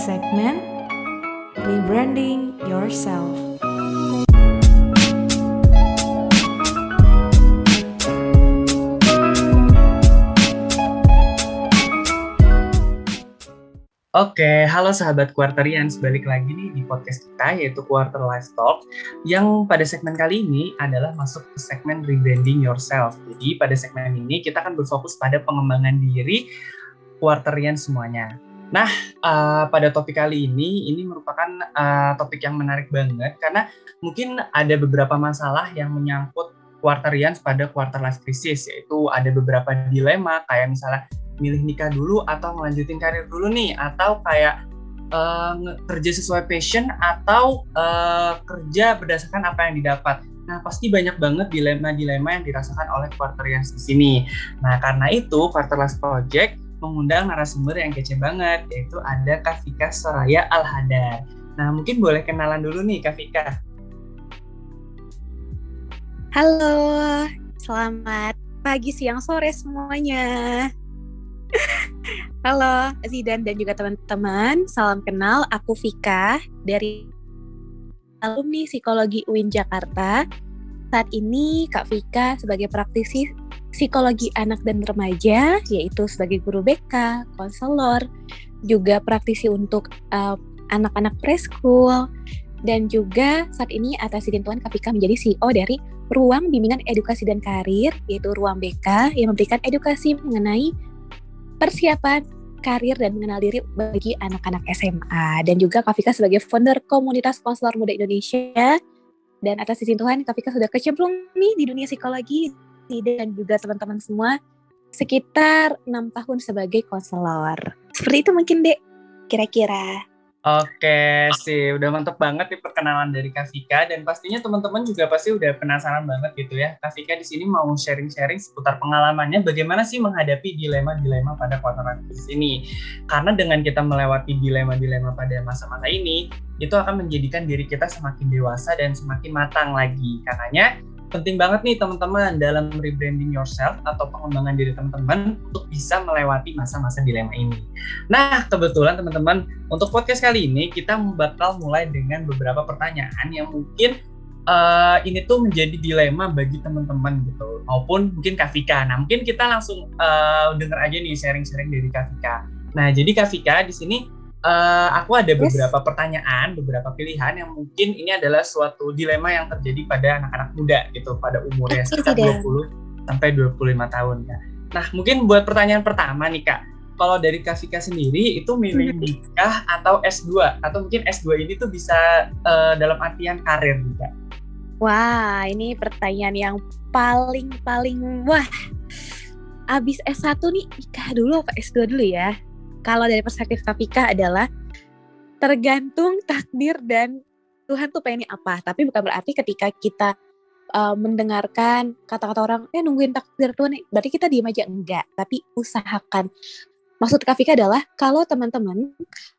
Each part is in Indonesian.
segmen Rebranding Yourself. Oke, halo sahabat Quarterians, balik lagi nih di podcast kita yaitu Quarter Life Talk yang pada segmen kali ini adalah masuk ke segmen Rebranding Yourself. Jadi pada segmen ini kita akan berfokus pada pengembangan diri Quarterians semuanya. Nah, uh, pada topik kali ini, ini merupakan uh, topik yang menarik banget karena mungkin ada beberapa masalah yang menyangkut Quarterians pada quarter life crisis, yaitu ada beberapa dilema kayak misalnya milih nikah dulu atau melanjutin karir dulu nih atau kayak uh, kerja sesuai passion atau uh, kerja berdasarkan apa yang didapat. Nah, pasti banyak banget dilema-dilema yang dirasakan oleh Quarterians di sini. Nah, karena itu Quarterless Project mengundang narasumber yang kece banget, yaitu ada Kak Fika Soraya Alhadar. Nah, mungkin boleh kenalan dulu nih Kak Fika. Halo, selamat pagi, siang, sore semuanya. Halo Zidan dan juga teman-teman, salam kenal. Aku Vika dari alumni Psikologi UIN Jakarta. Saat ini Kak Vika sebagai praktisi psikologi anak dan remaja, yaitu sebagai guru BK, konselor, juga praktisi untuk eh, anak-anak preschool, dan juga saat ini atas izin Tuhan Kak Vika menjadi CEO dari Ruang Bimbingan Edukasi dan Karir, yaitu Ruang BK, yang memberikan edukasi mengenai persiapan karir dan mengenal diri bagi anak-anak SMA dan juga Kafika sebagai founder komunitas konselor muda Indonesia dan atas izin Tuhan Kafika sudah kecemplung nih di dunia psikologi dan juga teman-teman semua sekitar enam tahun sebagai konselor. Seperti itu mungkin dek kira-kira Oke sih, udah mantep banget nih perkenalan dari Kavika dan pastinya teman-teman juga pasti udah penasaran banget gitu ya. Kavika di sini mau sharing-sharing seputar pengalamannya bagaimana sih menghadapi dilema-dilema pada kuartal krisis ini. Karena dengan kita melewati dilema-dilema pada masa-masa ini, itu akan menjadikan diri kita semakin dewasa dan semakin matang lagi. Karenanya penting banget nih teman-teman dalam rebranding yourself atau pengembangan diri teman-teman untuk bisa melewati masa-masa dilema ini. Nah, kebetulan teman-teman, untuk podcast kali ini kita bakal mulai dengan beberapa pertanyaan yang mungkin uh, ini tuh menjadi dilema bagi teman-teman gitu, maupun mungkin Kavika. Nah, mungkin kita langsung uh, denger aja nih sharing-sharing dari Kavika. Nah, jadi Kavika di sini uh, aku ada beberapa yes. pertanyaan, beberapa pilihan yang mungkin ini adalah suatu dilema yang terjadi pada anak-anak muda gitu pada umurnya sekitar 20 sampai 25 tahun ya. Nah, mungkin buat pertanyaan pertama nih Kak, kalau dari Kavika sendiri itu milih mm-hmm. nikah atau S2 atau mungkin S2 ini tuh bisa uh, dalam artian karir nih Kak? Wah, ini pertanyaan yang paling paling wah. Abis S1 nih nikah dulu apa S2 dulu ya? Kalau dari perspektif Kafika adalah tergantung takdir dan Tuhan tuh pengen apa. Tapi bukan berarti ketika kita uh, mendengarkan kata-kata orang, eh nungguin takdir Tuhan, berarti kita diam aja enggak. Tapi usahakan. Maksud Kafika adalah kalau teman-teman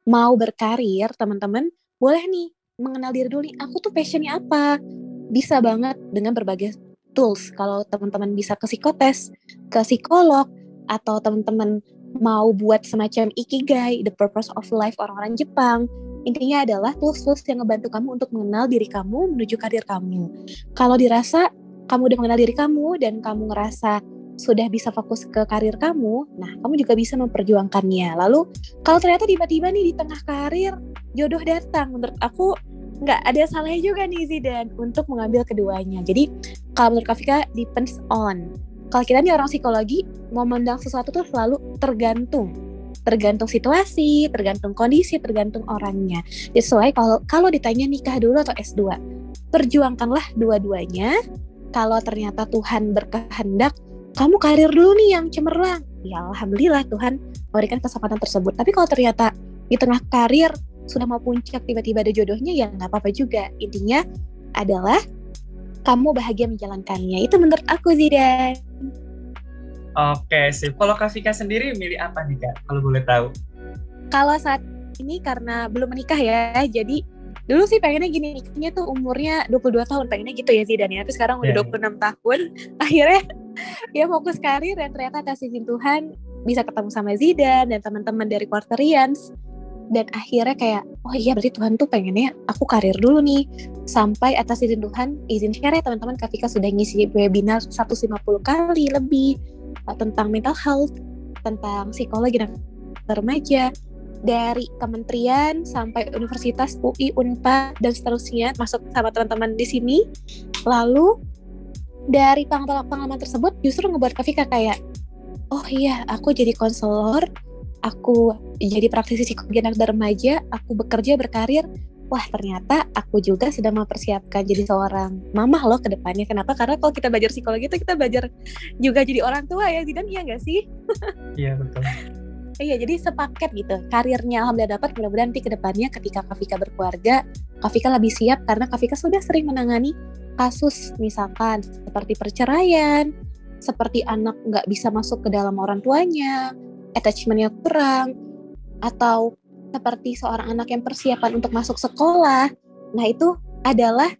mau berkarir, teman-teman boleh nih mengenal diri dulu nih, aku tuh passionnya apa. Bisa banget dengan berbagai tools. Kalau teman-teman bisa ke psikotes, ke psikolog, atau teman-teman mau buat semacam ikigai, the purpose of life orang-orang Jepang. Intinya adalah tools-tools yang ngebantu kamu untuk mengenal diri kamu menuju karir kamu. Kalau dirasa kamu udah mengenal diri kamu dan kamu ngerasa sudah bisa fokus ke karir kamu, nah kamu juga bisa memperjuangkannya. Lalu kalau ternyata tiba-tiba nih di tengah karir jodoh datang, menurut aku nggak ada salahnya juga nih Zidan untuk mengambil keduanya. Jadi kalau menurut Kafika depends on kalau kita nih orang psikologi mau memandang sesuatu tuh selalu tergantung tergantung situasi, tergantung kondisi, tergantung orangnya. Sesuai kalau kalau ditanya nikah dulu atau S2, perjuangkanlah dua-duanya. Kalau ternyata Tuhan berkehendak, kamu karir dulu nih yang cemerlang. Ya alhamdulillah Tuhan memberikan kesempatan tersebut. Tapi kalau ternyata di tengah karir sudah mau puncak tiba-tiba ada jodohnya ya nggak apa-apa juga. Intinya adalah kamu bahagia menjalankannya. Itu menurut aku Zidan. Oke sih. Kalau Kak sendiri milih apa nih Kak? Kalau boleh tahu. Kalau saat ini karena belum menikah ya, jadi dulu sih pengennya gini nikahnya tuh umurnya 22 tahun pengennya gitu ya Zidan ya tapi sekarang udah yeah. 26 tahun akhirnya ya fokus karir dan ternyata atas izin Tuhan bisa ketemu sama Zidan dan teman-teman dari Quarterians dan akhirnya kayak oh iya berarti Tuhan tuh pengennya aku karir dulu nih. Sampai atas izin Tuhan izin share ya teman-teman Kafika sudah ngisi webinar 150 kali lebih uh, tentang mental health tentang psikologi dan remaja dari kementerian sampai universitas UI Unpad dan seterusnya masuk sama teman-teman di sini. Lalu dari pengalaman tersebut justru ngebuat Kafika kayak oh iya aku jadi konselor aku jadi praktisi psikologi anak dan remaja, aku bekerja berkarir, wah ternyata aku juga sedang mempersiapkan jadi seorang mama loh ke depannya. Kenapa? Karena kalau kita belajar psikologi itu kita belajar juga jadi orang tua ya, Zidan iya nggak sih? Iya betul. Iya, jadi sepaket gitu. Karirnya alhamdulillah dapat, mudah-mudahan nanti ke depannya ketika Kafika berkeluarga, Kafika lebih siap karena Kafika sudah sering menangani kasus misalkan seperti perceraian, seperti anak nggak bisa masuk ke dalam orang tuanya, attachmentnya kurang, atau seperti seorang anak yang persiapan untuk masuk sekolah. Nah itu adalah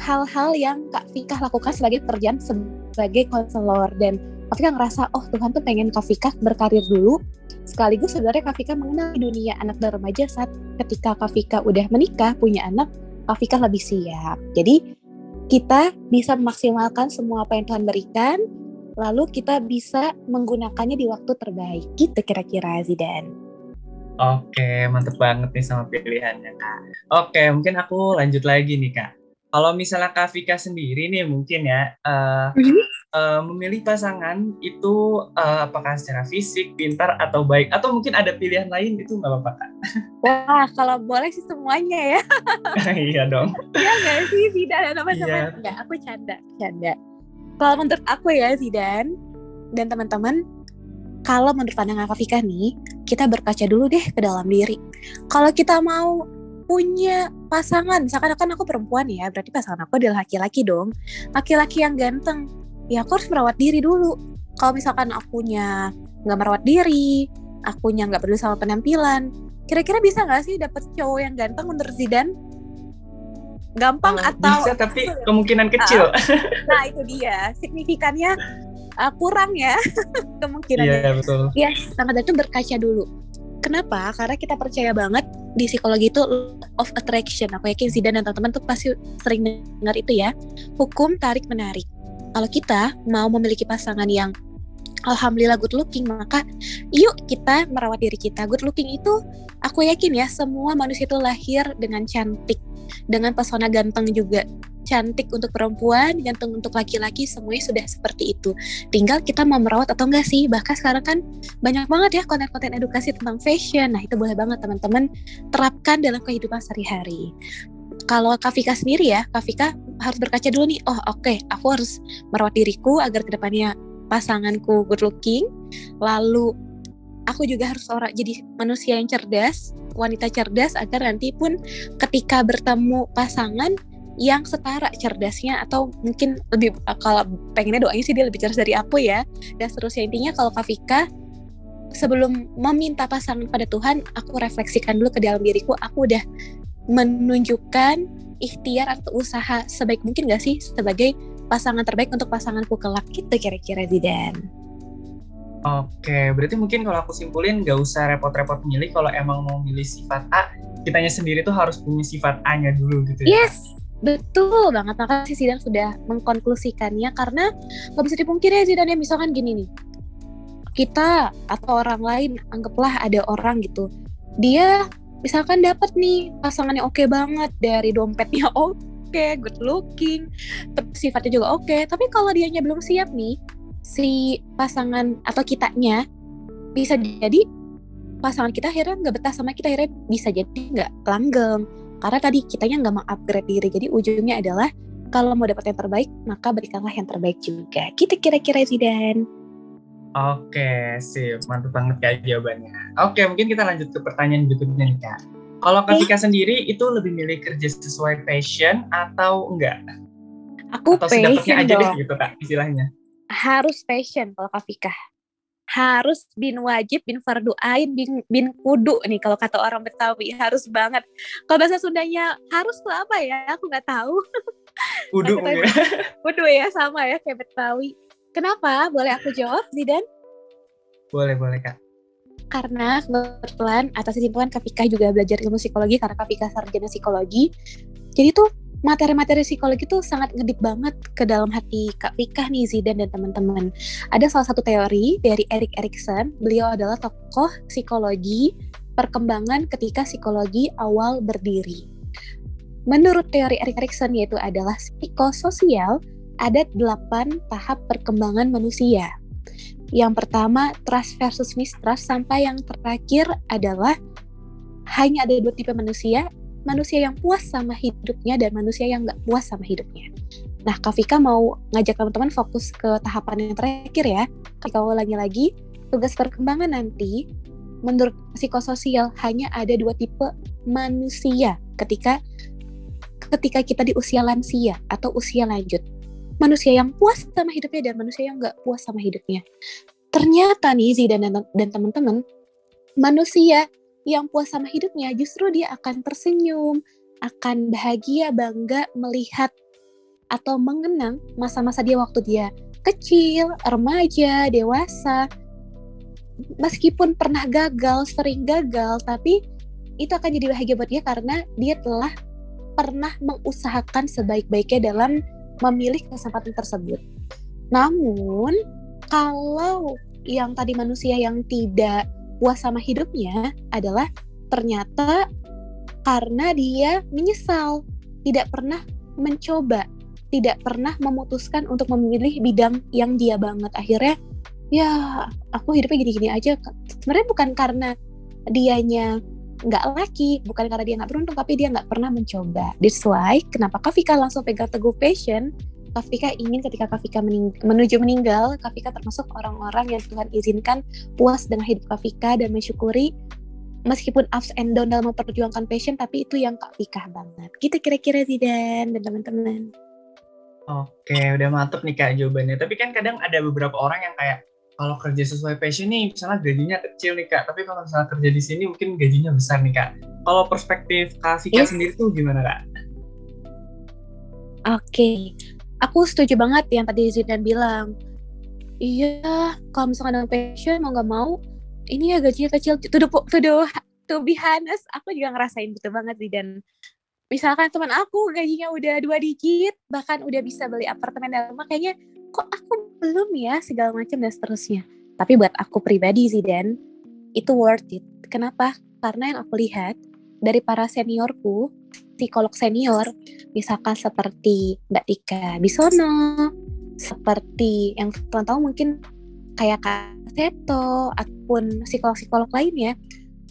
hal-hal yang Kak Fika lakukan sebagai pekerjaan sebagai konselor dan Kak Fika ngerasa oh Tuhan tuh pengen Kak Fika berkarir dulu sekaligus sebenarnya Kak Fika mengenal dunia anak dan remaja saat ketika Kak Fika udah menikah punya anak Kak Fika lebih siap jadi kita bisa memaksimalkan semua apa yang Tuhan berikan lalu kita bisa menggunakannya di waktu terbaik gitu kira-kira Zidan. Oke, mantep banget nih sama pilihannya Kak. Oke, mungkin aku lanjut lagi nih Kak. Kalau misalnya Kak Vika sendiri nih mungkin ya uh, mm-hmm. uh, memilih pasangan itu uh, apakah secara fisik, pintar atau baik atau mungkin ada pilihan lain itu nggak apa-apa Kak? Wah, kalau boleh sih semuanya ya. iya dong. Iya nggak sih, tidak ada teman-teman. Iya. Enggak, aku canda, canda kalau menurut aku ya Zidan dan teman-teman kalau menurut pandangan Kak Fika nih kita berkaca dulu deh ke dalam diri. Kalau kita mau punya pasangan misalkan kan aku perempuan ya berarti pasangan aku adalah laki-laki dong. Laki-laki yang ganteng ya aku harus merawat diri dulu. Kalau misalkan akunya nggak merawat diri akunya nggak peduli sama penampilan kira-kira bisa nggak sih dapet cowok yang ganteng menurut Zidan? Gampang uh, atau bisa tapi kemungkinan kecil. Uh, nah itu dia. Signifikannya uh, kurang ya kemungkinannya. Iya yeah, betul. Yes, sangat itu berkaca dulu. Kenapa? Karena kita percaya banget di psikologi itu of attraction. Aku yakin Zidan dan teman-teman tuh pasti sering dengar itu ya. Hukum tarik menarik. Kalau kita mau memiliki pasangan yang Alhamdulillah good looking, maka yuk kita merawat diri kita. Good looking itu aku yakin ya semua manusia itu lahir dengan cantik dengan pesona ganteng juga cantik untuk perempuan, ganteng untuk laki-laki, semuanya sudah seperti itu. Tinggal kita mau merawat atau enggak sih. Bahkan sekarang kan banyak banget ya konten-konten edukasi tentang fashion. Nah, itu boleh banget teman-teman terapkan dalam kehidupan sehari-hari. Kalau Kafika sendiri ya, Kafika harus berkaca dulu nih, oh oke, okay, aku harus merawat diriku agar ke depannya pasanganku good looking, lalu aku juga harus orang jadi manusia yang cerdas, wanita cerdas agar nanti pun ketika bertemu pasangan yang setara cerdasnya atau mungkin lebih kalau pengennya doanya sih dia lebih cerdas dari aku ya dan seterusnya intinya kalau Kafika sebelum meminta pasangan pada Tuhan aku refleksikan dulu ke dalam diriku aku udah menunjukkan ikhtiar atau usaha sebaik mungkin gak sih sebagai pasangan terbaik untuk pasanganku kelak gitu kira-kira Zidan. Oke, berarti mungkin kalau aku simpulin nggak usah repot-repot milih kalau emang mau milih sifat A, kitanya sendiri tuh harus punya sifat A-nya dulu gitu ya. Yes, betul banget. Makasih Zidan sudah mengkonklusikannya karena nggak bisa dipungkiri ya Zidan ya misalkan gini nih. Kita atau orang lain anggaplah ada orang gitu. Dia misalkan dapat nih pasangannya oke okay banget dari dompetnya oke, okay, good looking, sifatnya juga oke. Okay. Tapi kalau dianya belum siap nih, si pasangan atau kitanya bisa jadi pasangan kita akhirnya nggak betah sama kita akhirnya bisa jadi nggak langgeng karena tadi kitanya nggak mengupgrade diri jadi ujungnya adalah kalau mau dapat yang terbaik maka berikanlah yang terbaik juga kita gitu kira-kira Zidan Oke, sip. Mantap banget kayak jawabannya. Oke, mungkin kita lanjut ke pertanyaan berikutnya nih, Kak. Kalau Kak sendiri itu lebih milih kerja sesuai passion atau enggak? Aku atau passion aja deh gitu, Kak, istilahnya harus passion kalau Kafika harus bin wajib, bin fardu ain, bin, bin kudu nih kalau kata orang Betawi harus banget. Kalau bahasa Sundanya harus tuh apa ya? Aku nggak tahu. Kudu ya. Kudu ya sama ya kayak Betawi. Kenapa? Boleh aku jawab, Zidan? Boleh boleh kak. karena kebetulan atas kesimpulan Kak Vika juga belajar ilmu psikologi karena Kak Vika sarjana psikologi. Jadi tuh materi-materi psikologi tuh sangat ngedip banget ke dalam hati Kak Vika nih Zidan dan teman-teman. Ada salah satu teori dari Erik Erikson. Beliau adalah tokoh psikologi perkembangan ketika psikologi awal berdiri. Menurut teori Erik Erikson yaitu adalah psikososial ada delapan tahap perkembangan manusia. Yang pertama trust versus mistrust sampai yang terakhir adalah hanya ada dua tipe manusia manusia yang puas sama hidupnya dan manusia yang nggak puas sama hidupnya. Nah, Kak Vika mau ngajak teman-teman fokus ke tahapan yang terakhir ya. Kalau ulangi lagi, tugas perkembangan nanti menurut psikososial hanya ada dua tipe manusia ketika ketika kita di usia lansia atau usia lanjut. Manusia yang puas sama hidupnya dan manusia yang nggak puas sama hidupnya. Ternyata nih Zidan dan, dan teman-teman, manusia yang puas sama hidupnya justru dia akan tersenyum, akan bahagia, bangga melihat atau mengenang masa-masa dia waktu dia kecil, remaja, dewasa. Meskipun pernah gagal, sering gagal, tapi itu akan jadi bahagia buat dia karena dia telah pernah mengusahakan sebaik-baiknya dalam memilih kesempatan tersebut. Namun, kalau yang tadi manusia yang tidak puas sama hidupnya adalah ternyata karena dia menyesal, tidak pernah mencoba, tidak pernah memutuskan untuk memilih bidang yang dia banget. Akhirnya, ya aku hidupnya gini-gini aja. Sebenarnya bukan karena dianya nggak laki, bukan karena dia nggak beruntung, tapi dia nggak pernah mencoba. That's why kenapa Kafika langsung pegang teguh passion Kafika ingin ketika Kafika mening menuju meninggal, Kafika termasuk orang-orang yang Tuhan izinkan puas dengan hidup Kafika dan mensyukuri meskipun ups and down dalam memperjuangkan passion, tapi itu yang Kak Vika banget. Gitu kira-kira Zidan dan teman-teman. Oke, udah mantep nih Kak jawabannya. Tapi kan kadang ada beberapa orang yang kayak kalau kerja sesuai passion nih, misalnya gajinya kecil nih Kak, tapi kalau misalnya kerja di sini mungkin gajinya besar nih Kak. Kalau perspektif Kak Vika yes. sendiri tuh gimana Kak? Oke, okay aku setuju banget yang tadi Zidan bilang. Iya kalau misalkan dengan passion mau nggak mau ini ya gajinya kecil to the, to the, to be honest aku juga ngerasain gitu banget sih dan misalkan teman aku gajinya udah dua digit bahkan udah bisa beli apartemen dalam rumah kayaknya kok aku belum ya segala macam dan seterusnya. Tapi buat aku pribadi sih dan itu worth it. Kenapa? Karena yang aku lihat dari para seniorku psikolog senior, misalkan seperti Mbak Tika Bisono, seperti yang teman tahu mungkin kayak Kak Seto, ataupun psikolog-psikolog lainnya,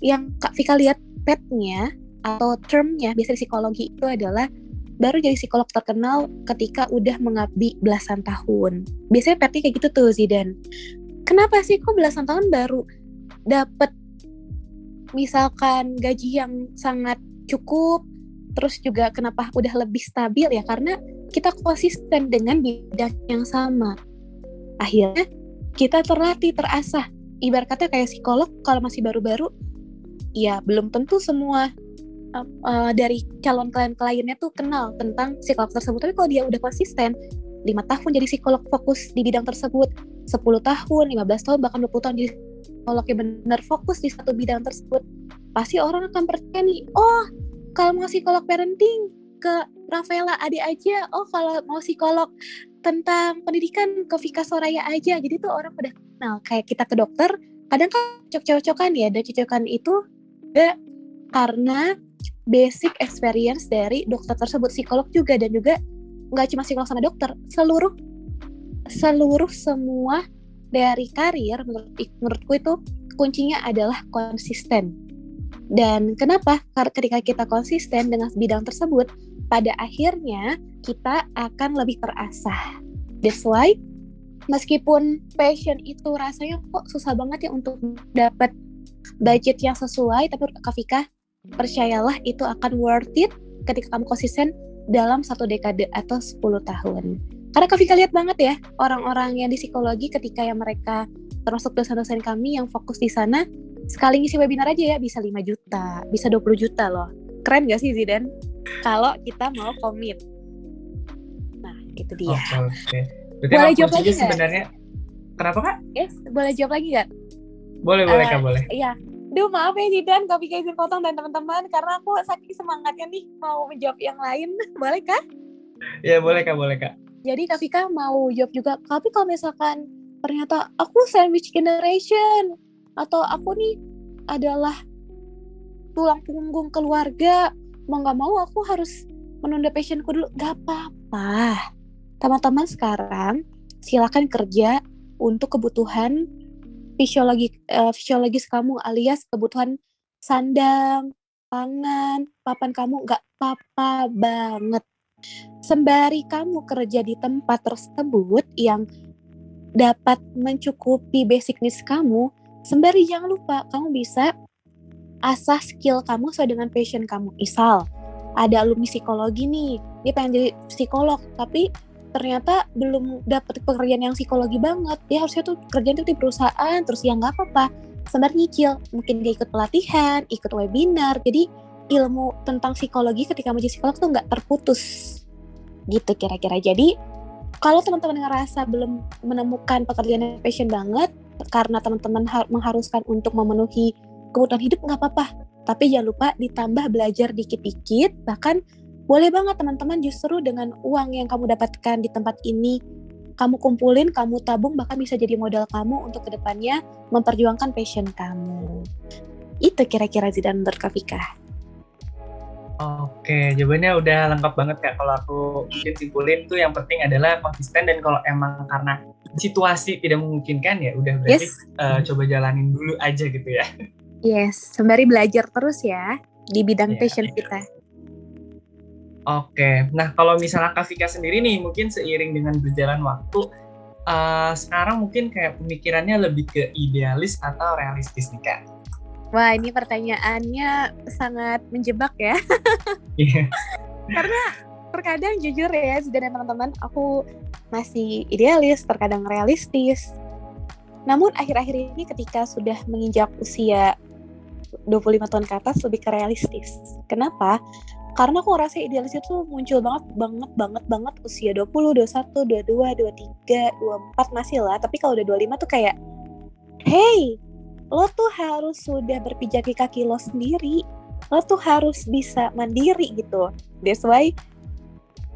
yang Kak Vika lihat petnya atau termnya biasa di psikologi itu adalah baru jadi psikolog terkenal ketika udah mengabdi belasan tahun. Biasanya petnya kayak gitu tuh Zidan. Kenapa sih kok belasan tahun baru dapat misalkan gaji yang sangat cukup terus juga kenapa udah lebih stabil ya? Karena kita konsisten dengan bidang yang sama. Akhirnya kita terlatih terasah. Ibarat kata kayak psikolog kalau masih baru-baru ya belum tentu semua uh, dari calon klien-kliennya tuh kenal tentang psikolog tersebut. Tapi kalau dia udah konsisten lima tahun jadi psikolog fokus di bidang tersebut 10 tahun 15 tahun bahkan 20 tahun jadi psikolog yang benar fokus di satu bidang tersebut pasti orang akan percaya nih oh kalau mau psikolog parenting ke Rafaela Ade aja. Oh kalau mau psikolog tentang pendidikan ke Vika Soraya aja. Jadi tuh orang udah kenal. Kayak kita ke dokter kadang kan cocok-cocokan ya dan cocokan itu. Ya, karena basic experience dari dokter tersebut psikolog juga dan juga nggak cuma psikolog sama dokter seluruh seluruh semua dari karir menurut menurutku itu kuncinya adalah konsisten dan kenapa? Karena ketika kita konsisten dengan bidang tersebut, pada akhirnya kita akan lebih terasah. That's why meskipun passion itu rasanya kok susah banget ya untuk dapat budget yang sesuai, tapi Kak percayalah itu akan worth it ketika kamu konsisten dalam satu dekade atau 10 tahun. Karena Kak lihat banget ya, orang-orang yang di psikologi ketika yang mereka termasuk dosen-dosen kami yang fokus di sana, sekali ngisi webinar aja ya bisa 5 juta, bisa 20 juta loh. Keren gak sih Zidan? Kalau kita mau komit. Nah, itu dia. Oke, okay, boleh jawab lagi sebenarnya Kenapa kak? Yes, boleh jawab lagi gak? Boleh, boleh Eh, Kak, boleh. Iya. Duh maaf ya Zidan, Kak Vika izin potong dan teman-teman karena aku saking semangatnya nih mau menjawab yang lain. Boleh kah? Ya, boleh Kak, boleh Kak. Jadi Kak Vika mau jawab juga. Tapi kalau misalkan ternyata aku sandwich generation atau aku nih adalah tulang punggung keluarga, mau nggak mau aku harus menunda passionku dulu. Gak apa-apa. Teman-teman sekarang silakan kerja untuk kebutuhan fisiologi eh, fisiologis kamu alias kebutuhan sandang, pangan, papan kamu nggak apa-apa banget sembari kamu kerja di tempat tersebut yang dapat mencukupi basic needs kamu, sembari jangan lupa kamu bisa asah skill kamu sesuai dengan passion kamu. Misal, ada alumni psikologi nih, dia pengen jadi psikolog, tapi ternyata belum dapet pekerjaan yang psikologi banget. Dia harusnya tuh kerjaan tuh di perusahaan, terus ya nggak apa-apa. Sembari nyicil, mungkin dia ikut pelatihan, ikut webinar, jadi ilmu tentang psikologi ketika menjadi psikolog tuh nggak terputus gitu kira-kira jadi kalau teman-teman ngerasa belum menemukan pekerjaan yang passion banget karena teman-teman har- mengharuskan untuk memenuhi kebutuhan hidup nggak apa-apa tapi jangan lupa ditambah belajar dikit-dikit bahkan boleh banget teman-teman justru dengan uang yang kamu dapatkan di tempat ini kamu kumpulin, kamu tabung bahkan bisa jadi modal kamu untuk ke depannya memperjuangkan passion kamu. Itu kira-kira Zidan menurut Kak. Oke, jawabannya udah lengkap banget Kak. Kalau aku mungkin simpulin tuh yang penting adalah konsisten dan kalau emang karena situasi tidak memungkinkan ya udah berarti Yes. eh, coba jalanin dulu aja gitu ya. Yes, sembari belajar terus ya di bidang Iya, passion iya. kita. Oke, nah kalau misalnya Kak Vika sendiri nih mungkin seiring dengan berjalan waktu eh, sekarang mungkin kayak pemikirannya lebih ke idealis atau realistis nih Kak. Wah, ini pertanyaannya sangat menjebak ya. Iya. Terkadang jujur ya, dan teman-teman, aku masih idealis, terkadang realistis. Namun akhir-akhir ini ketika sudah menginjak usia 25 tahun ke atas lebih ke realistis. Kenapa? Karena aku ngerasa idealis itu muncul banget, banget, banget, banget usia 20, 21, 22, 23, 24 masih lah. Tapi kalau udah 25 tuh kayak, hey, lo tuh harus sudah berpijak di kaki lo sendiri. Lo tuh harus bisa mandiri gitu. That's why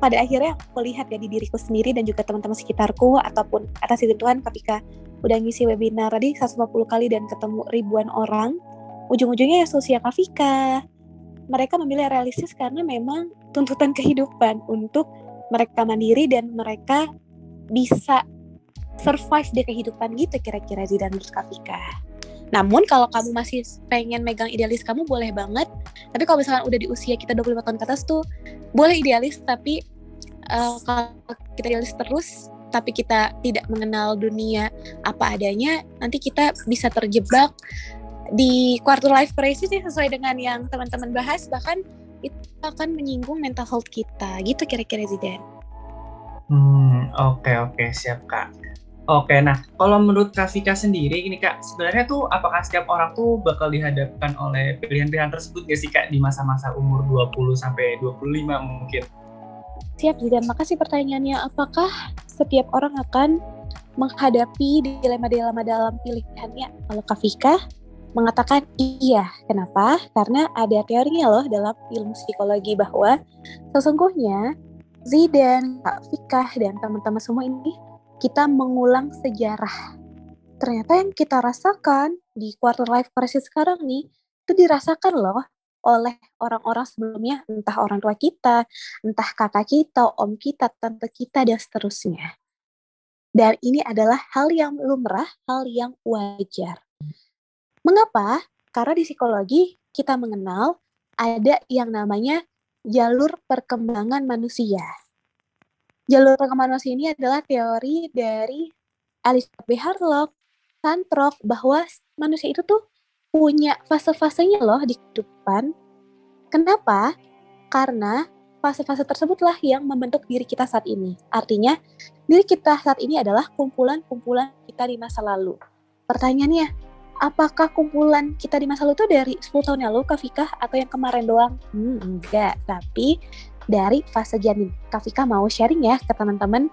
pada akhirnya aku lihat ya di diriku sendiri dan juga teman-teman sekitarku ataupun atas izin Tuhan ketika udah ngisi webinar tadi 150 kali dan ketemu ribuan orang ujung-ujungnya ya sosial Kafika mereka memilih realistis karena memang tuntutan kehidupan untuk mereka mandiri dan mereka bisa survive di kehidupan gitu kira-kira Zidan menurut Kafika namun kalau kamu masih pengen megang idealis kamu boleh banget. Tapi kalau misalkan udah di usia kita 25 tahun ke atas tuh boleh idealis tapi uh, kalau kita idealis terus tapi kita tidak mengenal dunia apa adanya nanti kita bisa terjebak di quarter life crisis ya sesuai dengan yang teman-teman bahas. Bahkan itu akan menyinggung mental health kita. Gitu kira-kira Zidan Hmm, oke oke. Siap kak. Oke, nah kalau menurut Kak sendiri ini kak, sebenarnya tuh apakah setiap orang tuh bakal dihadapkan oleh pilihan-pilihan tersebut gak sih kak di masa-masa umur 20 sampai 25 mungkin? Siap Zidan, makasih pertanyaannya apakah setiap orang akan menghadapi dilema-dilema dalam pilihannya kalau Kafika mengatakan iya. Kenapa? Karena ada teorinya loh dalam ilmu psikologi bahwa sesungguhnya Zidan, Kak Fikah, dan teman-teman semua ini kita mengulang sejarah. Ternyata yang kita rasakan di quarter life crisis sekarang nih, itu dirasakan loh oleh orang-orang sebelumnya, entah orang tua kita, entah kakak kita, om kita, tante kita, dan seterusnya. Dan ini adalah hal yang lumrah, hal yang wajar. Mengapa? Karena di psikologi kita mengenal ada yang namanya jalur perkembangan manusia. Jalur manusia ini adalah teori dari Elizabeth B. Harlock, Santrok, bahwa manusia itu tuh punya fase-fasenya loh di kehidupan. Kenapa? Karena fase-fase tersebutlah yang membentuk diri kita saat ini. Artinya, diri kita saat ini adalah kumpulan-kumpulan kita di masa lalu. Pertanyaannya, apakah kumpulan kita di masa lalu itu dari 10 tahun yang lalu, Kak Vika, atau yang kemarin doang? Hmm, enggak. Tapi dari fase janin. Kak Vika mau sharing ya ke teman-teman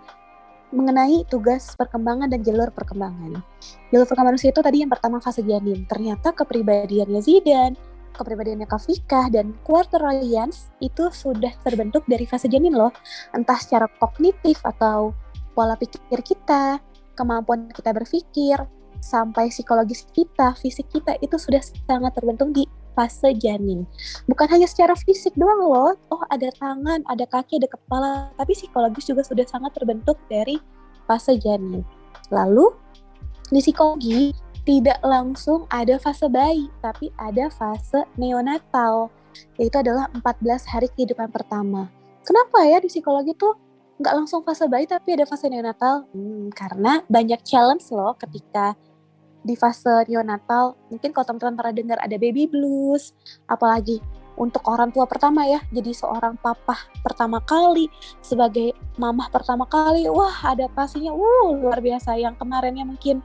mengenai tugas perkembangan dan jalur perkembangan. Jalur perkembangan manusia itu tadi yang pertama fase janin. Ternyata kepribadiannya Zidan, kepribadiannya Kafika, dan quarter alliance itu sudah terbentuk dari fase janin loh. Entah secara kognitif atau pola pikir kita, kemampuan kita berpikir, sampai psikologis kita, fisik kita itu sudah sangat terbentuk di fase janin. Bukan hanya secara fisik doang loh, oh ada tangan, ada kaki, ada kepala, tapi psikologis juga sudah sangat terbentuk dari fase janin. Lalu di psikologi tidak langsung ada fase bayi, tapi ada fase neonatal, yaitu adalah 14 hari kehidupan pertama. Kenapa ya di psikologi tuh nggak langsung fase bayi tapi ada fase neonatal? Hmm, karena banyak challenge loh ketika di fase neonatal, mungkin kalau teman-teman pernah dengar ada baby blues, apalagi untuk orang tua pertama ya, jadi seorang papa pertama kali, sebagai mamah pertama kali, wah ada pastinya, wuh luar biasa. Yang kemarinnya mungkin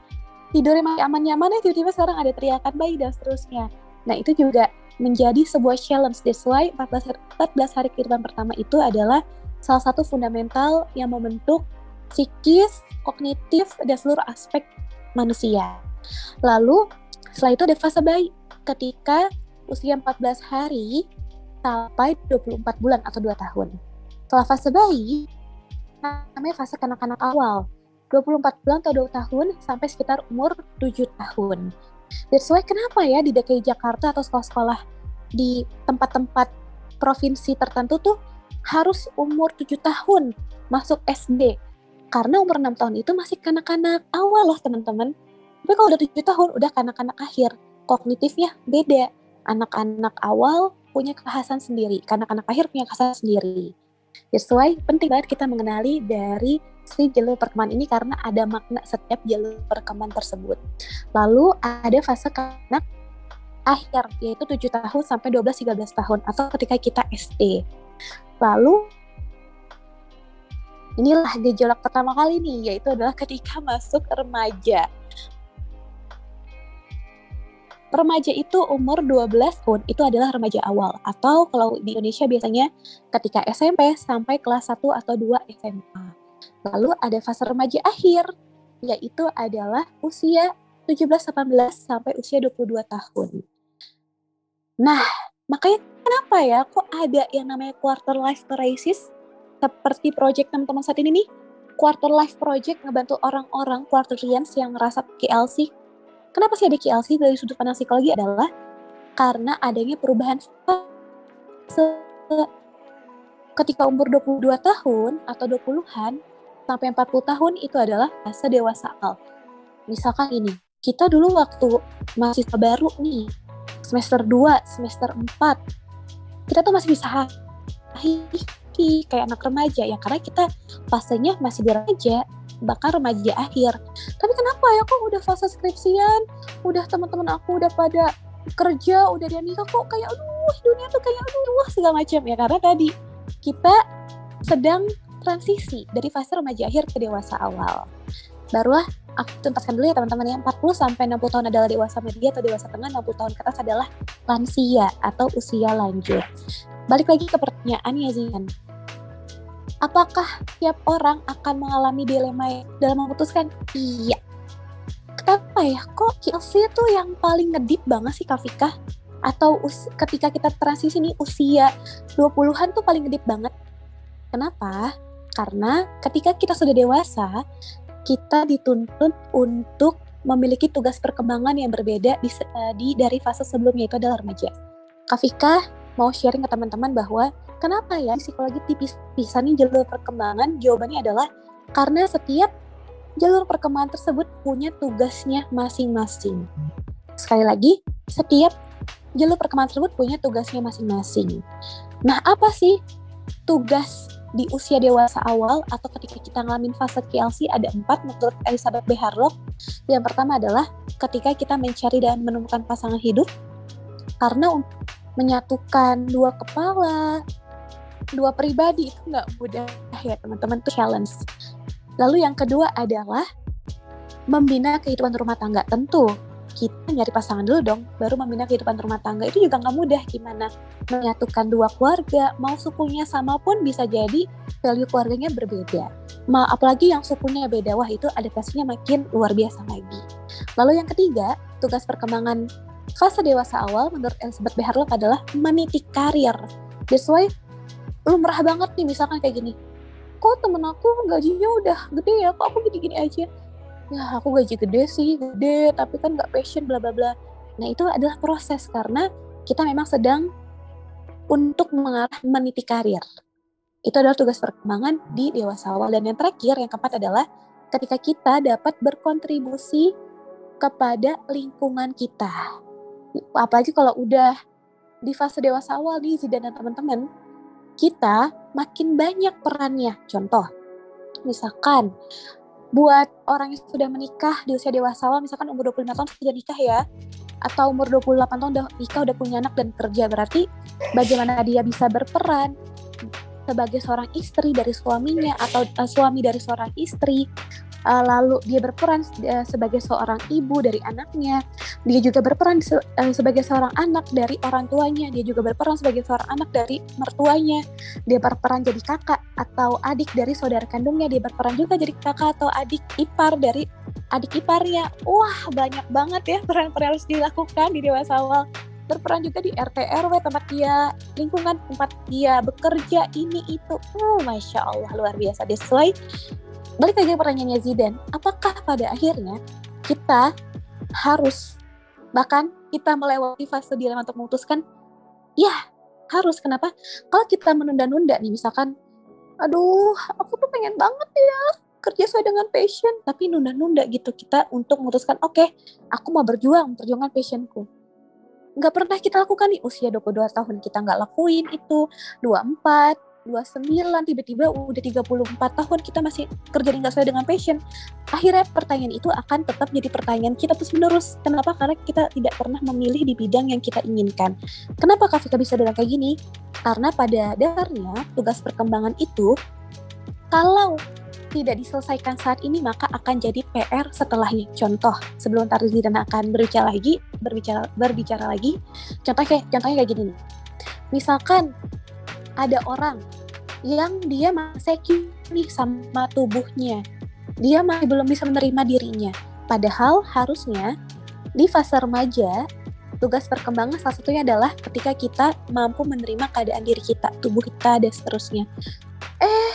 tidurnya masih aman-nyaman ya, tiba-tiba sekarang ada teriakan bayi dan seterusnya. Nah itu juga menjadi sebuah challenge. That's why 14, 14 hari kehidupan pertama itu adalah salah satu fundamental yang membentuk psikis, kognitif, dan seluruh aspek manusia. Lalu setelah itu ada fase bayi ketika usia 14 hari sampai 24 bulan atau 2 tahun. Setelah fase bayi, namanya fase kanak-kanak awal. 24 bulan atau 2 tahun sampai sekitar umur 7 tahun. That's why kenapa ya di DKI Jakarta atau sekolah-sekolah di tempat-tempat provinsi tertentu tuh harus umur 7 tahun masuk SD. Karena umur 6 tahun itu masih kanak-kanak awal loh teman-teman. Tapi kalau udah tujuh tahun, udah kanak-kanak akhir. Kognitifnya beda. Anak-anak awal punya kekhasan sendiri, kanak-kanak akhir punya kekhasan sendiri. That's why penting banget kita mengenali dari si jalur perkembangan ini karena ada makna setiap jalur perkembangan tersebut. Lalu ada fase kanak akhir yaitu 7 tahun sampai 12 13 tahun atau ketika kita SD. Lalu inilah gejolak pertama kali nih yaitu adalah ketika masuk remaja remaja itu umur 12 tahun itu adalah remaja awal atau kalau di Indonesia biasanya ketika SMP sampai kelas 1 atau 2 SMA. Lalu ada fase remaja akhir yaitu adalah usia 17 18 sampai usia 22 tahun. Nah, makanya kenapa ya kok ada yang namanya quarter life crisis seperti project teman-teman saat ini nih? Quarter life project ngebantu orang-orang quarterians yang ngerasa KLC Kenapa sih ada KLC dari sudut pandang psikologi adalah karena adanya perubahan ketika umur 22 tahun atau 20-an sampai 40 tahun itu adalah fase dewasa al. Misalkan ini, kita dulu waktu masih baru nih, semester 2, semester 4, kita tuh masih bisa hihi kayak anak remaja ya karena kita fasenya masih di remaja bahkan remaja akhir. Tapi kenapa ya kok udah fase skripsian? Udah teman-teman aku udah pada kerja udah dia nikah kok kayak aduh dunia tuh kayak aduh wah segala macam. Ya karena tadi kita sedang transisi dari fase remaja akhir ke dewasa awal. Barulah aku tuntaskan dulu ya teman-teman ya. 40 sampai 60 tahun adalah dewasa media atau dewasa tengah 60 tahun ke atas adalah lansia atau usia lanjut. Balik lagi ke pertanyaannya Zian Apakah tiap orang akan mengalami dilema dalam memutuskan? Iya. Kenapa ya? Kok KLC itu yang paling ngedip banget sih Kafika? Atau ketika kita transisi nih usia 20-an tuh paling ngedip banget. Kenapa? Karena ketika kita sudah dewasa, kita dituntut untuk memiliki tugas perkembangan yang berbeda di, eh, di dari fase sebelumnya itu adalah remaja. Kafika mau sharing ke teman-teman bahwa Kenapa ya psikologi tipis-tipisan nih jalur perkembangan? Jawabannya adalah karena setiap jalur perkembangan tersebut punya tugasnya masing-masing. Sekali lagi, setiap jalur perkembangan tersebut punya tugasnya masing-masing. Nah, apa sih tugas di usia dewasa awal atau ketika kita ngalamin fase KLC ada empat menurut Elizabeth B. Harlock. Yang pertama adalah ketika kita mencari dan menemukan pasangan hidup karena menyatukan dua kepala, dua pribadi itu nggak mudah ya teman-teman itu challenge. Lalu yang kedua adalah membina kehidupan rumah tangga tentu kita nyari pasangan dulu dong, baru membina kehidupan rumah tangga itu juga nggak mudah gimana menyatukan dua keluarga, mau sukunya sama pun bisa jadi value keluarganya berbeda. Ma, apalagi yang sukunya beda, wah itu adaptasinya makin luar biasa lagi. Lalu yang ketiga, tugas perkembangan fase dewasa awal menurut Elizabeth B. Harlock adalah meniti karir. That's why lumrah banget nih misalkan kayak gini, kok temen aku gajinya udah gede ya, kok aku gini-gini aja? Ya aku gaji gede sih gede tapi kan nggak passion bla bla bla. Nah itu adalah proses karena kita memang sedang untuk mengarah meniti karir. Itu adalah tugas perkembangan di dewasa awal. Dan yang terakhir yang keempat adalah ketika kita dapat berkontribusi kepada lingkungan kita. Apalagi kalau udah di fase dewasa awal nih Zidan dan teman-teman kita makin banyak perannya. Contoh misalkan buat orang yang sudah menikah di usia dewasa misalkan umur 25 tahun sudah nikah ya atau umur 28 tahun udah nikah udah punya anak dan kerja berarti bagaimana dia bisa berperan sebagai seorang istri dari suaminya atau uh, suami dari seorang istri uh, lalu dia berperan uh, sebagai seorang ibu dari anaknya. Dia juga berperan se uh, sebagai seorang anak dari orang tuanya. Dia juga berperan sebagai seorang anak dari mertuanya. Dia berperan jadi kakak atau adik dari saudara kandungnya. Dia berperan juga jadi kakak atau adik ipar dari adik iparnya. Wah banyak banget ya peran-peran harus dilakukan di dewasa awal berperan juga di RT RW tempat dia lingkungan tempat dia bekerja ini itu. Oh masya Allah luar biasa. Sesuai balik lagi pertanyaannya Zidan, apakah pada akhirnya kita harus bahkan kita melewati fase dilema untuk memutuskan? Ya, harus. Kenapa? Kalau kita menunda-nunda nih, misalkan, aduh, aku tuh pengen banget ya kerja sesuai dengan passion, tapi nunda-nunda gitu kita untuk memutuskan, oke, okay, aku mau berjuang, perjuangan passionku. Nggak pernah kita lakukan nih, usia 22 tahun kita nggak lakuin itu, 24, 29 tiba-tiba udah 34 tahun kita masih kerja nggak sesuai dengan passion. Akhirnya pertanyaan itu akan tetap jadi pertanyaan kita terus menerus kenapa? Karena kita tidak pernah memilih di bidang yang kita inginkan. Kenapa Kak Vika bisa bilang kayak gini? Karena pada dasarnya tugas perkembangan itu kalau tidak diselesaikan saat ini maka akan jadi PR setelahnya. Contoh, sebelum Tarzan akan berbicara lagi, berbicara berbicara lagi, contoh kayak contohnya kayak gini nih. Misalkan ada orang yang dia masih nih sama tubuhnya. Dia masih belum bisa menerima dirinya. Padahal harusnya di fase remaja tugas perkembangan salah satunya adalah ketika kita mampu menerima keadaan diri kita, tubuh kita dan seterusnya. Eh,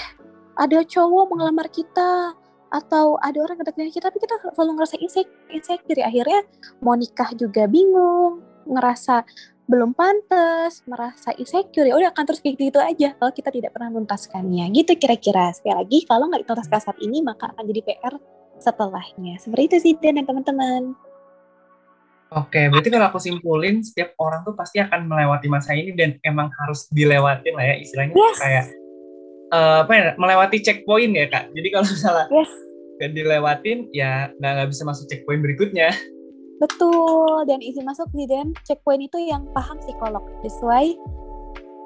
ada cowok mengelamar kita atau ada orang yang kita tapi kita selalu ngerasa insecure, insecure akhirnya mau nikah juga bingung, ngerasa belum pantas, merasa insecure, ya udah akan terus kayak gitu, aja kalau kita tidak pernah menuntaskannya. Gitu kira-kira. Sekali lagi, kalau nggak dituntaskan saat ini, maka akan jadi PR setelahnya. Seperti itu sih, Dan teman-teman. Oke, berarti kalau aku simpulin, setiap orang tuh pasti akan melewati masa ini dan emang harus dilewatin lah ya, istilahnya yes. kayak uh, apa ya, melewati checkpoint ya kak. Jadi kalau misalnya yes. dilewatin, ya nggak bisa masuk checkpoint berikutnya. Betul, dan izin masuk nih Dan, checkpoint itu yang paham psikolog. That's why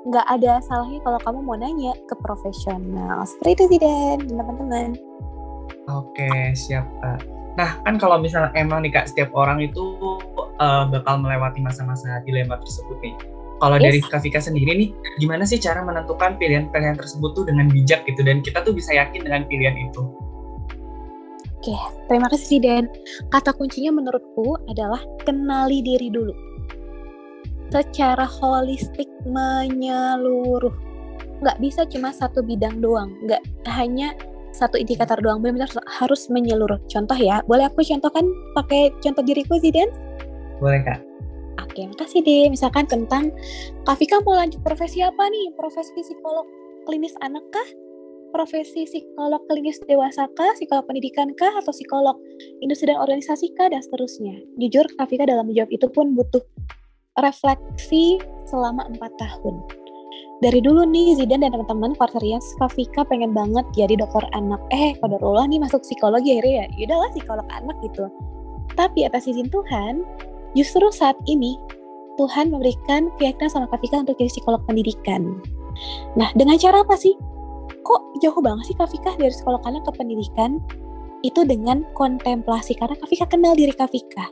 nggak ada salahnya kalau kamu mau nanya ke profesional. Seperti itu sih Dan, teman-teman. Oke, siap Kak. Nah, kan kalau misalnya emang nih Kak, setiap orang itu uh, bakal melewati masa-masa dilema tersebut nih. Kalau yes. dari Kak Vika sendiri nih, gimana sih cara menentukan pilihan-pilihan tersebut tuh dengan bijak gitu, dan kita tuh bisa yakin dengan pilihan itu? Oke, terima kasih Dan. Kata kuncinya menurutku adalah kenali diri dulu. Secara holistik menyeluruh. Nggak bisa cuma satu bidang doang. Nggak hanya satu indikator doang. Benar-benar harus menyeluruh. Contoh ya, boleh aku contohkan pakai contoh diriku sih Dan? Boleh Kak. Oke, makasih deh. Misalkan tentang Kak Vika mau lanjut profesi apa nih? Profesi psikolog klinis anak kah? Profesi psikolog klinis dewasa kah, psikolog pendidikan kah, atau psikolog industri dan organisasi kah, dan seterusnya. Jujur, Kafika dalam menjawab itu pun butuh refleksi selama empat tahun. Dari dulu nih Zidan dan teman-teman Quarterians, Kafika pengen banget jadi dokter anak. Eh, kodarullah nih masuk psikologi akhirnya ya. Yaudahlah psikolog anak gitu. Tapi atas izin Tuhan, justru saat ini Tuhan memberikan keyakinan sama Kafika untuk jadi psikolog pendidikan. Nah, dengan cara apa sih? Kok jauh banget sih Kak Fika dari sekolah anak ke pendidikan? Itu dengan kontemplasi, karena Kak Fika kenal diri Kak Fika.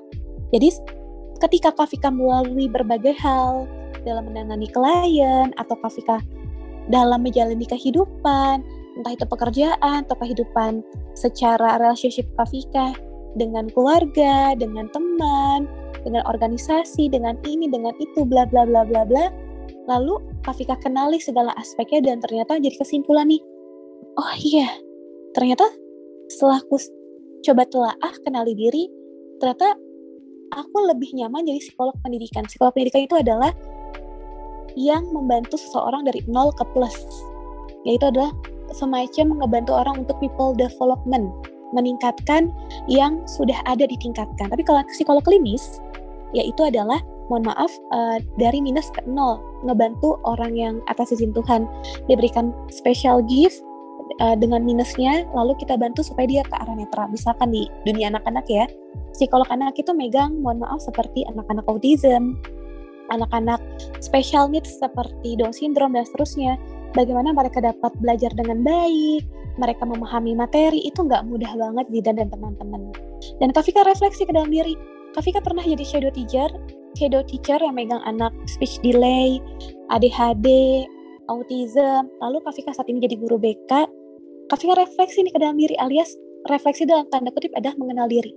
Jadi ketika Kafika melalui berbagai hal dalam menangani klien atau Kafika dalam menjalani kehidupan, entah itu pekerjaan atau kehidupan secara relationship Kafika dengan keluarga, dengan teman, dengan organisasi, dengan ini, dengan itu, bla bla bla bla bla. Lalu Kafika kenali segala aspeknya dan ternyata jadi kesimpulan nih, oh iya, ternyata setelah aku coba telaah kenali diri, ternyata aku lebih nyaman jadi psikolog pendidikan. Psikolog pendidikan itu adalah yang membantu seseorang dari nol ke plus, yaitu adalah semacam ngebantu orang untuk people development, meningkatkan yang sudah ada ditingkatkan. Tapi kalau psikolog klinis, yaitu adalah mohon maaf uh, dari minus ke nol, ngebantu orang yang atas izin Tuhan diberikan special gift uh, dengan minusnya, lalu kita bantu supaya dia ke arah netral. Misalkan di dunia anak-anak ya, psikolog anak itu megang, mohon maaf seperti anak-anak autism, anak-anak special needs seperti Down syndrome dan seterusnya bagaimana mereka dapat belajar dengan baik, mereka memahami materi itu nggak mudah banget Zidan dan teman-teman. Dan Kafika refleksi ke dalam diri. Kafika pernah jadi shadow teacher, shadow teacher yang megang anak speech delay, ADHD, autism. Lalu Kafika saat ini jadi guru BK. Kafika refleksi nih ke dalam diri alias refleksi dalam tanda kutip adalah mengenal diri.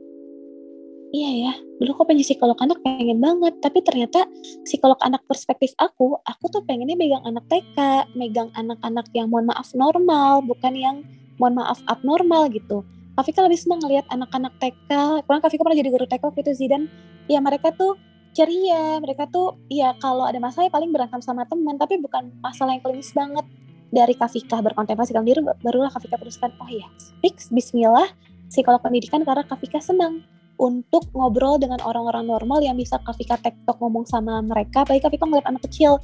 Iya ya dulu kok pengen psikolog anak pengen banget. Tapi ternyata psikolog anak perspektif aku aku tuh pengennya megang anak TK megang anak-anak yang mohon maaf normal bukan yang mohon maaf abnormal gitu. Kafika lebih senang ngelihat anak-anak TK kurang Kafika pernah jadi guru TK gitu Zidan. Ya mereka tuh ceria mereka tuh ya kalau ada masalah ya paling berantem sama teman tapi bukan masalah yang klinis banget dari Kafika berkontemplasi dalam diri barulah Kafika teruskan oh ya fix Bismillah psikolog pendidikan karena Kafika senang untuk ngobrol dengan orang-orang normal yang bisa Kafika tektok ngomong sama mereka. Tapi Kafika ngeliat anak kecil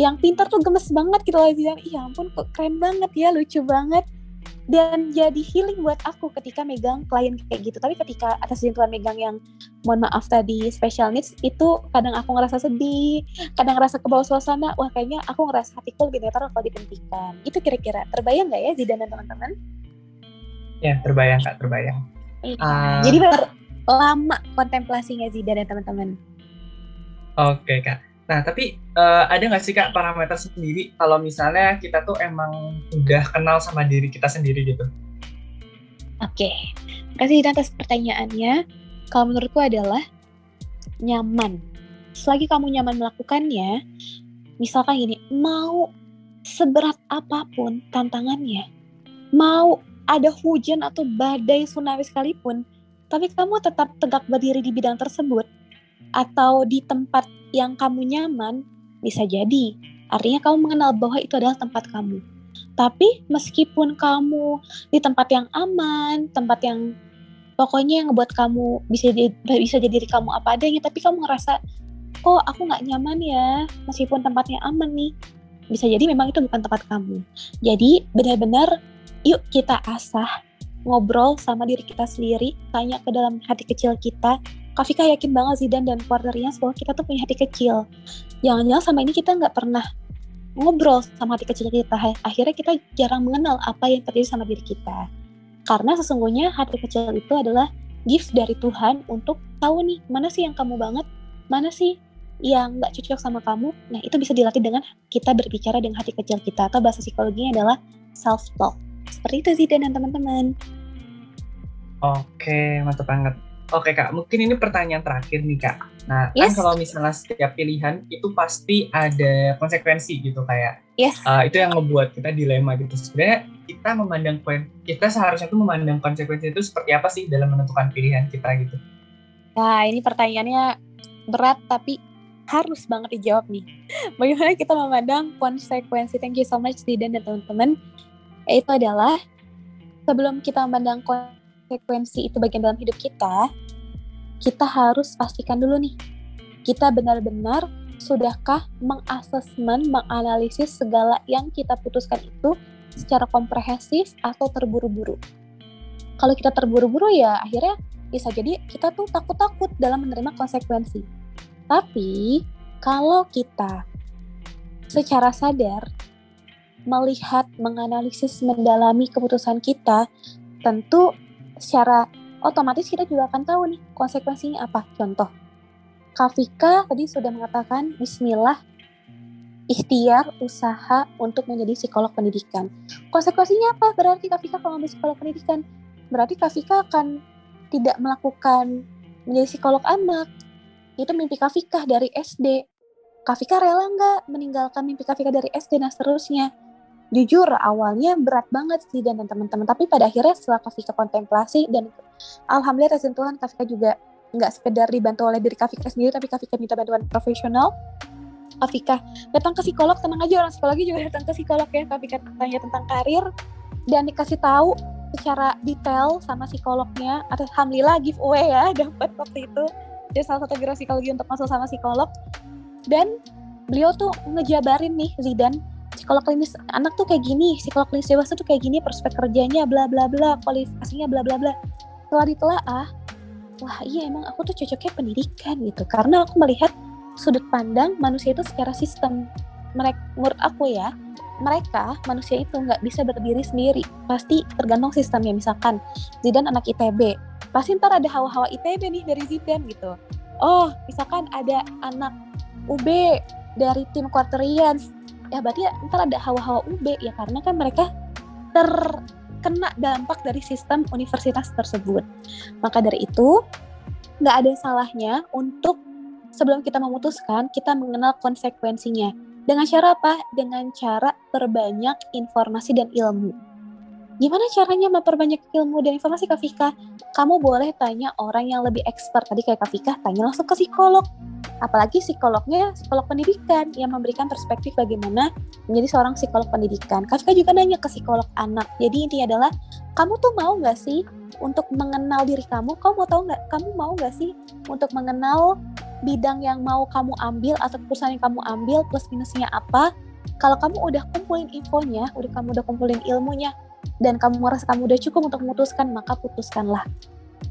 yang pintar tuh gemes banget gitu loh. Bilang, iya ampun kok keren banget ya, lucu banget. Dan jadi healing buat aku ketika megang klien kayak gitu. Tapi ketika atas izin Tuhan megang yang mohon maaf tadi special needs, itu kadang aku ngerasa sedih, kadang ngerasa ke bawah suasana, wah kayaknya aku ngerasa hatiku lebih netral kalau dihentikan. Itu kira-kira terbayang nggak ya Zidan dan teman-teman? Ya, terbayang Kak, terbayang. Uh, Jadi benar lama kontemplasinya Zida dan teman-teman. Oke kak. Nah tapi uh, ada nggak sih kak parameter sendiri kalau misalnya kita tuh emang udah kenal sama diri kita sendiri gitu? Oke, kasih atas pertanyaannya. Kalau menurutku adalah nyaman. Selagi kamu nyaman melakukannya, misalkan gini, mau seberat apa pun tantangannya, mau ada hujan atau badai tsunami sekalipun, tapi kamu tetap tegak berdiri di bidang tersebut atau di tempat yang kamu nyaman, bisa jadi. Artinya kamu mengenal bahwa itu adalah tempat kamu. Tapi meskipun kamu di tempat yang aman, tempat yang pokoknya yang ngebuat kamu bisa jadi, bisa jadi diri kamu apa adanya, tapi kamu ngerasa, kok aku nggak nyaman ya, meskipun tempatnya aman nih. Bisa jadi memang itu bukan tempat kamu. Jadi benar-benar yuk kita asah ngobrol sama diri kita sendiri, tanya ke dalam hati kecil kita. Kafika yakin banget Zidan dan partnernya bahwa kita tuh punya hati kecil. Jangan-jangan sama ini kita nggak pernah ngobrol sama hati kecil kita. Akhirnya kita jarang mengenal apa yang terjadi sama diri kita. Karena sesungguhnya hati kecil itu adalah gift dari Tuhan untuk tahu nih mana sih yang kamu banget, mana sih yang nggak cocok sama kamu. Nah itu bisa dilatih dengan kita berbicara dengan hati kecil kita atau bahasa psikologinya adalah self talk. Seperti itu sih dan teman-teman. Oke, mantap banget. Oke kak, mungkin ini pertanyaan terakhir nih kak. Nah, kan yes. kan kalau misalnya setiap pilihan itu pasti ada konsekuensi gitu kayak. Yes. Uh, itu yang ngebuat kita dilema gitu. Sebenarnya kita memandang kita seharusnya tuh memandang konsekuensi itu seperti apa sih dalam menentukan pilihan kita gitu. Nah, ini pertanyaannya berat tapi harus banget dijawab nih. Bagaimana kita memandang konsekuensi? Thank you so much Didan dan teman-teman itu adalah sebelum kita memandang konsekuensi itu bagian dalam hidup kita, kita harus pastikan dulu nih, kita benar-benar sudahkah mengasesmen, menganalisis segala yang kita putuskan itu secara komprehensif atau terburu-buru. Kalau kita terburu-buru ya akhirnya bisa jadi kita tuh takut-takut dalam menerima konsekuensi. Tapi kalau kita secara sadar melihat, menganalisis, mendalami keputusan kita, tentu secara otomatis kita juga akan tahu nih konsekuensinya apa. Contoh, Kafika tadi sudah mengatakan Bismillah ikhtiar usaha untuk menjadi psikolog pendidikan. Konsekuensinya apa? Berarti Kafika kalau menjadi psikolog pendidikan, berarti Kafika akan tidak melakukan menjadi psikolog anak. Itu mimpi Kafika dari SD. Kafika rela nggak meninggalkan mimpi Kafika dari SD dan seterusnya? Jujur, awalnya berat banget sih dan teman-teman. Tapi pada akhirnya setelah Kafika kontemplasi dan Alhamdulillah rezim Tuhan Kafika juga nggak sekedar dibantu oleh diri Kafika sendiri, tapi Kafika minta bantuan profesional. Kafika datang ke psikolog, tenang aja orang psikologi juga datang ke psikolog ya. Kafika tanya tentang karir dan dikasih tahu secara detail sama psikolognya. Alhamdulillah giveaway ya dapat waktu itu. Dia salah satu guru psikologi untuk masuk sama psikolog. Dan beliau tuh ngejabarin nih Zidan psikolog klinis anak tuh kayak gini, psikolog klinis dewasa tuh kayak gini, prospek kerjanya bla bla bla, kualifikasinya bla bla bla. Setelah ditelaah, wah iya emang aku tuh cocoknya pendidikan gitu. Karena aku melihat sudut pandang manusia itu secara sistem. Mereka menurut aku ya mereka manusia itu nggak bisa berdiri sendiri. Pasti tergantung sistemnya. Misalkan Zidan anak ITB pasti ntar ada hawa-hawa ITB nih dari Zidan gitu. Oh misalkan ada anak UB dari tim Quarterians ya berarti ntar ada hawa-hawa UB ya karena kan mereka terkena dampak dari sistem universitas tersebut maka dari itu nggak ada salahnya untuk sebelum kita memutuskan kita mengenal konsekuensinya dengan cara apa? Dengan cara perbanyak informasi dan ilmu. Gimana caranya memperbanyak ilmu dan informasi Kak Fika? Kamu boleh tanya orang yang lebih expert. Tadi kayak Kak Fika, tanya langsung ke psikolog. Apalagi psikolognya psikolog pendidikan yang memberikan perspektif bagaimana menjadi seorang psikolog pendidikan. Kak Fika juga nanya ke psikolog anak. Jadi intinya adalah, kamu tuh mau nggak sih untuk mengenal diri kamu? Kamu mau tahu nggak? Kamu mau nggak sih untuk mengenal bidang yang mau kamu ambil atau perusahaan yang kamu ambil plus minusnya apa kalau kamu udah kumpulin infonya udah kamu udah kumpulin ilmunya dan kamu merasa kamu udah cukup untuk memutuskan maka putuskanlah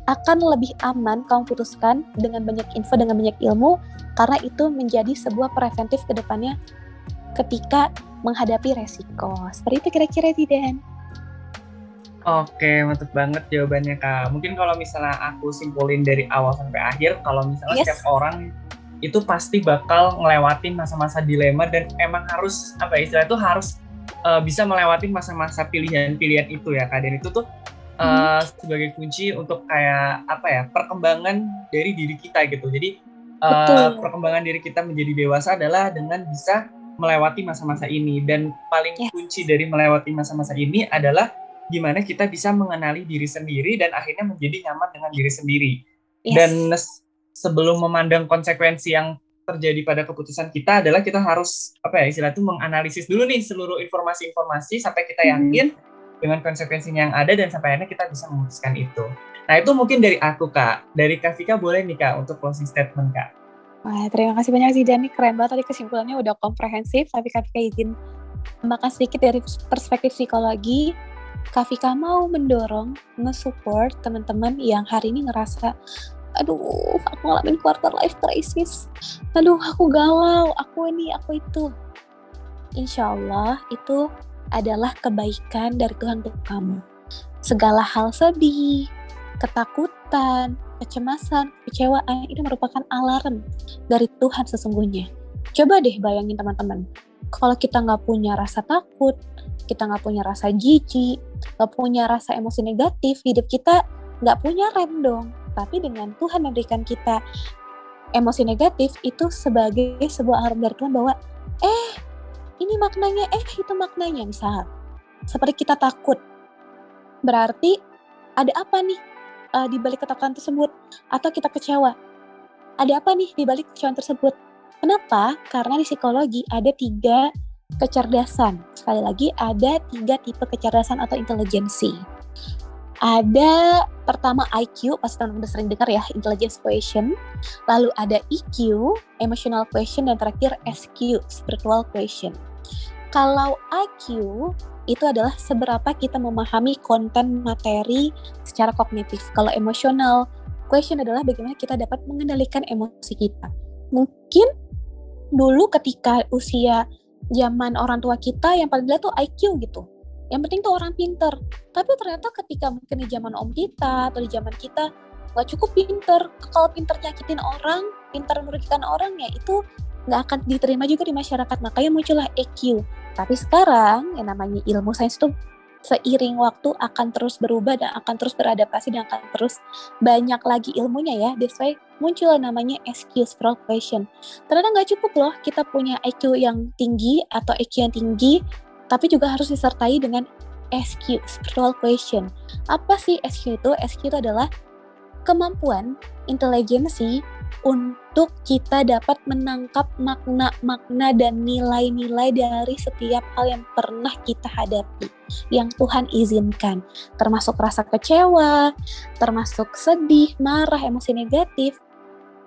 akan lebih aman kamu putuskan dengan banyak info dengan banyak ilmu karena itu menjadi sebuah preventif ke depannya ketika menghadapi resiko seperti itu kira-kira tidak Oke, mantap banget jawabannya Kak. Mungkin kalau misalnya aku simpulin dari awal sampai akhir, kalau misalnya yes. setiap orang itu pasti bakal ngelewatin masa-masa dilema dan emang harus apa ya istilah itu harus uh, bisa melewati masa-masa pilihan-pilihan itu ya Kak. Dan itu tuh uh, sebagai kunci untuk kayak apa ya perkembangan dari diri kita gitu. Jadi uh, perkembangan diri kita menjadi dewasa adalah dengan bisa melewati masa-masa ini dan paling yes. kunci dari melewati masa-masa ini adalah gimana kita bisa mengenali diri sendiri dan akhirnya menjadi nyaman dengan diri sendiri. Yes. Dan sebelum memandang konsekuensi yang terjadi pada keputusan kita adalah kita harus apa ya istilah itu menganalisis dulu nih seluruh informasi-informasi sampai kita hmm. yakin hmm. Dengan konsekuensinya yang ada dan sampai akhirnya kita bisa memutuskan itu. Nah itu mungkin dari aku kak, dari Kak Vika boleh nih kak untuk closing statement kak. Wah, terima kasih banyak sih Dani, keren banget. Tadi kesimpulannya udah komprehensif, tapi Kak Vika izin tambahkan sedikit dari perspektif psikologi. Kafika mau mendorong, nge-support teman-teman yang hari ini ngerasa aduh aku ngalamin quarter life crisis. Aduh aku galau aku ini aku itu. Insya Allah itu adalah kebaikan dari Tuhan untuk kamu. Segala hal sedih ketakutan kecemasan kecewaan itu merupakan alarm dari Tuhan sesungguhnya. Coba deh bayangin teman-teman. Kalau kita nggak punya rasa takut kita nggak punya rasa jijik, nggak punya rasa emosi negatif, hidup kita nggak punya rem dong. Tapi dengan Tuhan memberikan kita emosi negatif itu sebagai sebuah alarm dari Tuhan bahwa eh ini maknanya, eh itu maknanya misal seperti kita takut berarti ada apa nih uh, di balik ketakutan tersebut atau kita kecewa ada apa nih di balik kecewaan tersebut kenapa karena di psikologi ada tiga kecerdasan. Sekali lagi ada tiga tipe kecerdasan atau intelijensi. Ada pertama IQ, pasti teman-teman udah sering dengar ya, intelligence question. Lalu ada EQ, emotional question, dan terakhir SQ, spiritual question. Kalau IQ itu adalah seberapa kita memahami konten materi secara kognitif. Kalau emotional question adalah bagaimana kita dapat mengendalikan emosi kita. Mungkin dulu ketika usia zaman orang tua kita yang paling dilihat tuh IQ gitu. Yang penting tuh orang pinter. Tapi ternyata ketika mungkin di zaman om kita atau di zaman kita nggak cukup pinter. Kalau pinter nyakitin orang, pintar merugikan orang ya itu nggak akan diterima juga di masyarakat makanya muncullah EQ tapi sekarang yang namanya ilmu sains itu seiring waktu akan terus berubah dan akan terus beradaptasi dan akan terus banyak lagi ilmunya ya. That's why muncul namanya SQ spiritual question. Ternyata nggak cukup loh kita punya IQ yang tinggi atau IQ yang tinggi, tapi juga harus disertai dengan SQ spiritual question. Apa sih SQ itu? SQ itu adalah kemampuan intelijensi untuk kita dapat menangkap makna-makna dan nilai-nilai dari setiap hal yang pernah kita hadapi, yang Tuhan izinkan, termasuk rasa kecewa, termasuk sedih, marah, emosi negatif.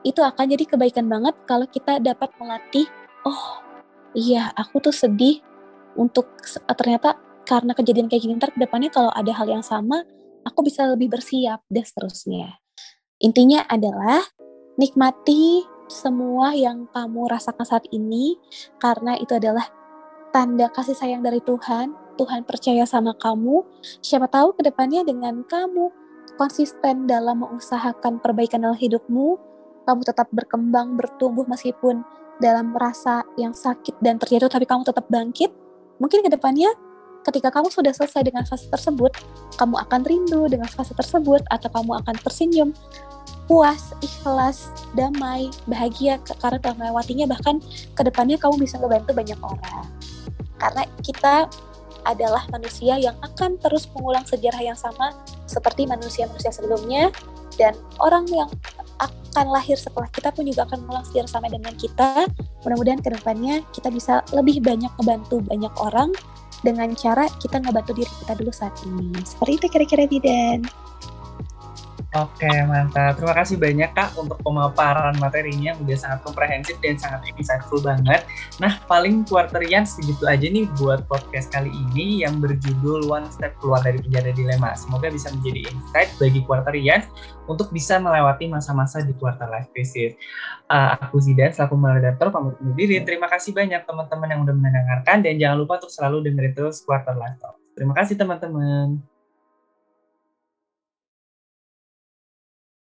Itu akan jadi kebaikan banget kalau kita dapat melatih, oh iya aku tuh sedih untuk ternyata karena kejadian kayak gini ntar ke depannya kalau ada hal yang sama, aku bisa lebih bersiap dan seterusnya. Intinya adalah nikmati semua yang kamu rasakan saat ini karena itu adalah tanda kasih sayang dari Tuhan. Tuhan percaya sama kamu. Siapa tahu ke depannya dengan kamu konsisten dalam mengusahakan perbaikan dalam hidupmu, kamu tetap berkembang, bertumbuh meskipun dalam rasa yang sakit dan terjatuh, tapi kamu tetap bangkit. Mungkin ke depannya ketika kamu sudah selesai dengan fase tersebut, kamu akan rindu dengan fase tersebut, atau kamu akan tersenyum puas, ikhlas, damai, bahagia karena telah melewatinya bahkan ke depannya kamu bisa membantu banyak orang. Karena kita adalah manusia yang akan terus mengulang sejarah yang sama seperti manusia-manusia sebelumnya dan orang yang akan lahir setelah kita pun juga akan mengulang sejarah sama dengan kita. Mudah-mudahan ke depannya kita bisa lebih banyak membantu banyak orang dengan cara kita ngebantu diri kita dulu saat ini. Seperti itu kira-kira Bidan. Oke, mantap. Terima kasih banyak Kak untuk pemaparan materinya udah sangat komprehensif dan sangat insightful banget. Nah, paling kuarterian segitu aja nih buat podcast kali ini yang berjudul One Step Keluar dari Penjara Dilema. Semoga bisa menjadi insight bagi kuarterian untuk bisa melewati masa-masa di quarter life crisis. Uh, aku Zidan, selaku moderator pamit undur diri. Terima kasih banyak teman-teman yang udah mendengarkan dan jangan lupa untuk selalu dengerin terus quarter life talk. Terima kasih teman-teman.